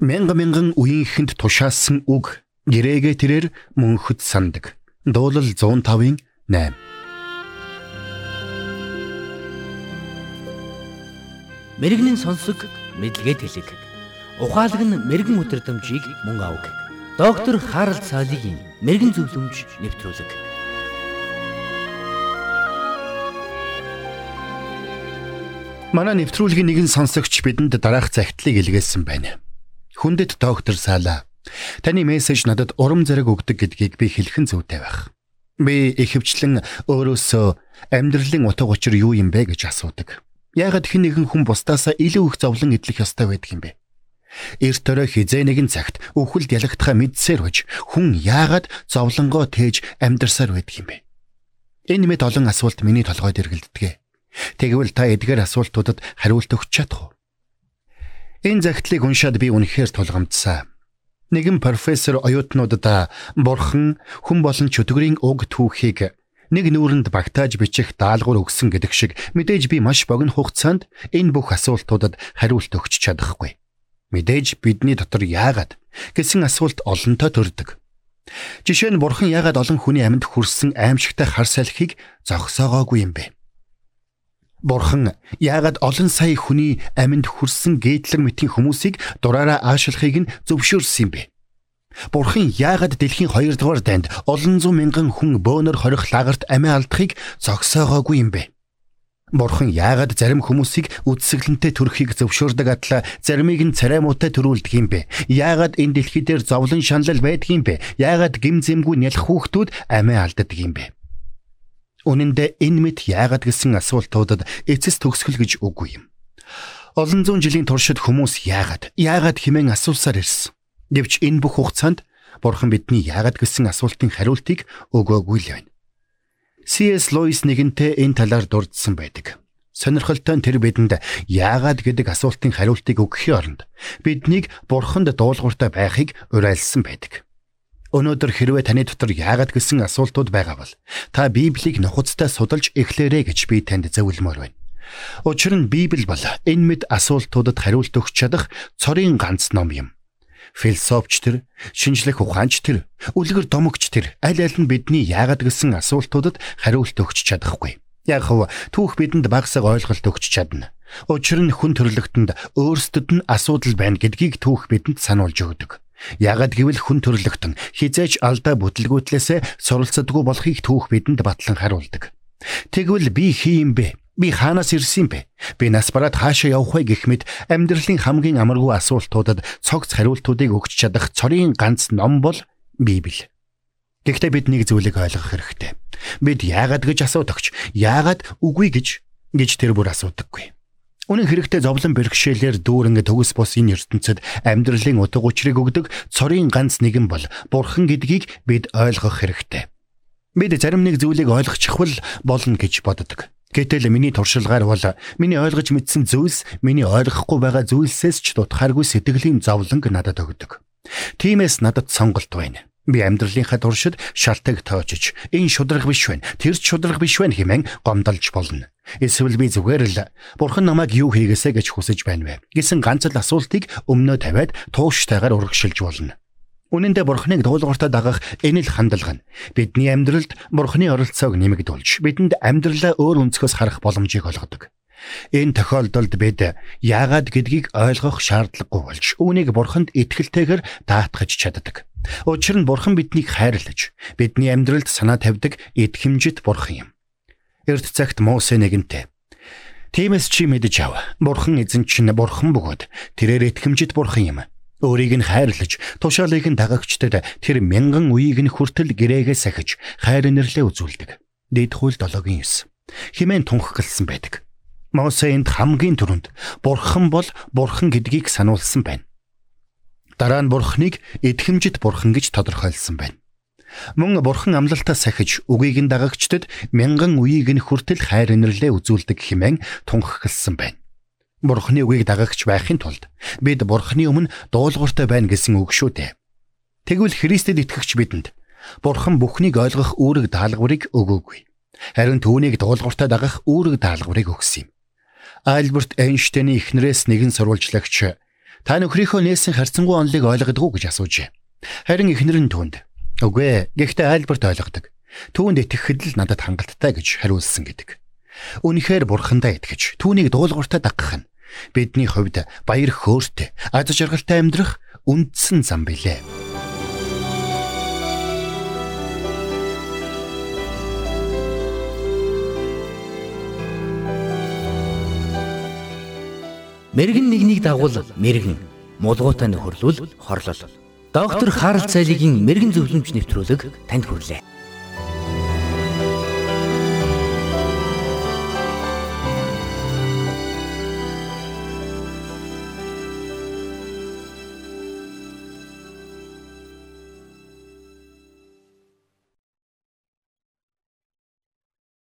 Мянга мянган үеийнхэнд тушаасан үг гэрээгээ тэрээр мөнхөд сандаг. Дуулал 105-ын 8. Мэргэний сонсог мэдлэгэд хэлэг. Ухаалаг нь мэрэгэн өдрөмжийг мөн авг. Доктор Харалт цаалогийн мэрэгэн зөвлөмж нэвтрүүлэг. Манай нэвтрүүлгийн нэгэн сонсогч бидэнд дараах загтлыг илгээсэн байна. Хүндэт доктор Сала таны мессеж надад урам зориг өгдөг гэдгийг би хэлхэн зүйтэй байх. Би ихэвчлэн өөрөөсөө амьдралын утга учир юу юм бэ гэж асуудаг. Яагаад хэн нэгэн хүн бусдаасаа илүү их зовлон эдлэх ёстой байдаг юм бэ? Эрт төрө хизээ нэгэн цагт өвхөлд ялагдхаа мэдсээр бож хүн яагаад зовлонгоо тээж амьдарсаар байдаг юм бэ? Энэ мэд олон асуулт миний толгойд эргэлддэг. Тэгвэл та эдгээр асуултуудад хариулт өгч чадах уу? Энэ загтлыг уншаад би үнэхээр тулгамдсан. Нэгэн профессор оюутнуудад бурхан хүн болон чөтгөрийн уг түүхийг нэг нүүрэнд багтааж бичих даалгавар өгсөн гэдэг шиг мэдээж би маш богино хугацаанд энэ бүх асуултуудад хариулт өгч чадахгүй. Мэдээж бидний дотор яагаад гэсэн асуулт олонтой төрдөг. Жишээ нь бурхан яагаад олон хүний амьд хүрсэн аимшигтай хар салхийг зогсоогоогүй юм бэ? Бурхан яагаад олон сая хүний аминд хүрсэн гейтлэг мэтийн хүмүүсийг дураараа аашлахыг нь зөвшөөрсөн юм бэ? Бурхан яагаад дэлхийн 2 дугаар дайнд олон зуун мянган хүн бөөнөр хорих лагарт амиа алдахыг зогсоогоогүй юм бэ? Бурхан яагаад зарим хүмүүсийг үдсгэлэнтэй төрөхийг зөвшөөрдөг атла заримыг нь царай муутай төрүүлдэг юм бэ? Яагаад энэ дэлхий дээр зовлон шаналл байдаг юм бэ? Яагаад гим зэмгүй нялх хүүхдүүд амиа алддаг юм бэ? Үнэн дээр энэ мэд яагаад гэсэн асуултуудад эцэс төгсгөл гэж үгүй юм. Олон зуун жилийн туршид хүмүүс яагаад яагаад хэмээн асуусаар ирсэн. Гэвч энэ бүх хугацаанд Бурхан бидний яагаад гэсэн асуултын хариултыг өгөөгүй л байна. C.S. Lewis нэгэнтээ энэ талаар дурдсан байдаг. Сонирхолтой нь тэр бидэнд яагаад гэдэг асуултын хариултыг өгөхийн оронд биднийг Бурханд дуулууртай байхыг уриалсан байдаг. Өнөөдөр хэрвээ таны дотор яагаад гэсэн асуултууд байгаа бол та Библийг нухацтай судалж эхлээрэй гэж би танд зөвлөмөр байна. Учир нь Библи бол энэ мэд асуултуудад хариулт өгч чадах цорын ганц ном юм. Философч тэр, шинжлэх ухаанч тэр, үлгэр домогч тэр аль аль нь бидний яагаад гэсэн асуултуудад хариулт өгч чадахгүй. Яг хав түүх бидэнд багсаг ойлголт өгч чадна. Учир нь хүн төрлөختөнд өөрсдөд нь асуудал байна гэдгийг түүх бидэнд сануулж өгдөг. Ягд гэвэл хүн төрлөختөн хизээч алдаа бүтлгүүтлээсээ суралцдаггүй болохыг түүх бидэнд батлан харуулдаг. Тэгвэл би хий юм бэ? Би хаанаас ирсэн бэ? Би нас бараад хаашаа явах вэ гэх мэт амьдралын хамгийн амаргүй асуултуудад цогц хариултуудыг өгч чадах цорын ганц ном бол Библи. Гэхдээ бид нэг зүйлийг ойлгох хэрэгтэй. Бид яагаад гэж асуудагч, яагаад үгүй гэж гэж тэр бүр асуудаггүй. Үнэн хэрэгтээ зовлон бэрхшээлээр дүүрэн төгс бос энэ ертөнцид амьдралын утга учирыг өгдөг цорын ганц нэгэн бол Бурхан гэдгийг бид ойлгох хэрэгтэй. Бид зарим нэг зүйлийг ойлгочихвол болно гэж боддог. Гэтэл миний туршилгаар бол миний ойлгож мэдсэн зүйлс миний ойлгохгүй байгаа зүйлсээс ч дутхааргүй сэтгэлийн зовлонг надад өгдөг. Тиймээс надад сонголт байна. Би амьдралынхаа туршид шалтгааг тоочж энэ шудраг биш байна. Тэр ч шудраг биш байна хэмээн гомдолж болно. Эсвэл би зүгээр л бурхан намайг юу хийгээсэ гэж хүсэж байна вэ гэсэн ганц л асуултыг өмнөө тавиад тууштайгаар урагшилж болно. Үнэн дээр бурханыг дуулууртаа дагах энэ л хандлага нь бидний амьдралд бурханы оролцоог нэмэгдүүлж бидэнд амьдралаа өөр өнцгөөс харах боломжийг олгодог. Энэ тохиолдолд бид яагаад гэдгийг ойлгох шаардлагагүй болж үүнийг бурханд итгэлтэйгээр даатгаж чаддаг. Учир нь бурхан биднийг хайрлаж бидний амьдралд санаа тавьдаг эдхэмжит бурхан юм. Эрт цагт Мосе нэгэнтээ. Тиймээс чи мэдэж ав. Бурхан эзэн чинь бурхан бөгөөд тэрээр итгэмжит бурхан юм. Өөрийг нь хайрлаж, тушаалыг нь дагагчдад тэр мянган үеийг нь хүртэл гэрээгээ сахиж, хайр нэрлээ үзүүлдэг. Дэд хууль 7-гийн 9. Химэн тунхагласан байдаг. Мосе энд хамгийн түрүүнд бурхан бол бурхан гэдгийг сануулсан байна. Дараа нь бурхныг эдхэмжит бурхан гэж тодорхойлсон байна. Мөн бурхан амлалтаа сахиж үгийг нь дагагчдад мянган үеийг нь хүртэл хайр инэрлээ үзүүлдэг хэмээн тунхагласан байна. Бурханы үгийг дагагч байхын тулд бид бурханы өмнө дуулууртай байна гэсэн үг шүү дээ. Тэгвэл Христэд итгэгч бидэнд бурхан бүхнийг ойлгох үүрэг даалгаврыг өгөөгүй. Харин түүнийг дуулууртай дагах үүрэг даалгаврыг өгсөн юм. Альберт Эйнштейний эхнэрээс нэгэн сурвалжлагч Та нөхрийнхөө нээсэн харьцангуй онолыг ойлгодгоо гэж асуужээ. Харин эхнэр нь түүнд "Үгүй ээ, гэхдээ айлбарт ойлгодог. Түүнд итгэхэд л надад хангалттай" гэж хариулсан гэдэг. Үнэхээр бурхандаа итгэж түүнийг дуулууртаа дагах нь бидний хувьд баяр хөөртэй, аз жаргалтай амьдрах үндсэн зам билээ. Мэргэн нэгнийг дагуул мэргэн, мулгуутай нөхөрлөл хорлол. Доктор Харалт цайлигийн мэрэгэн зөвлөмж нэвтрүүлэг танд хүрэлээ.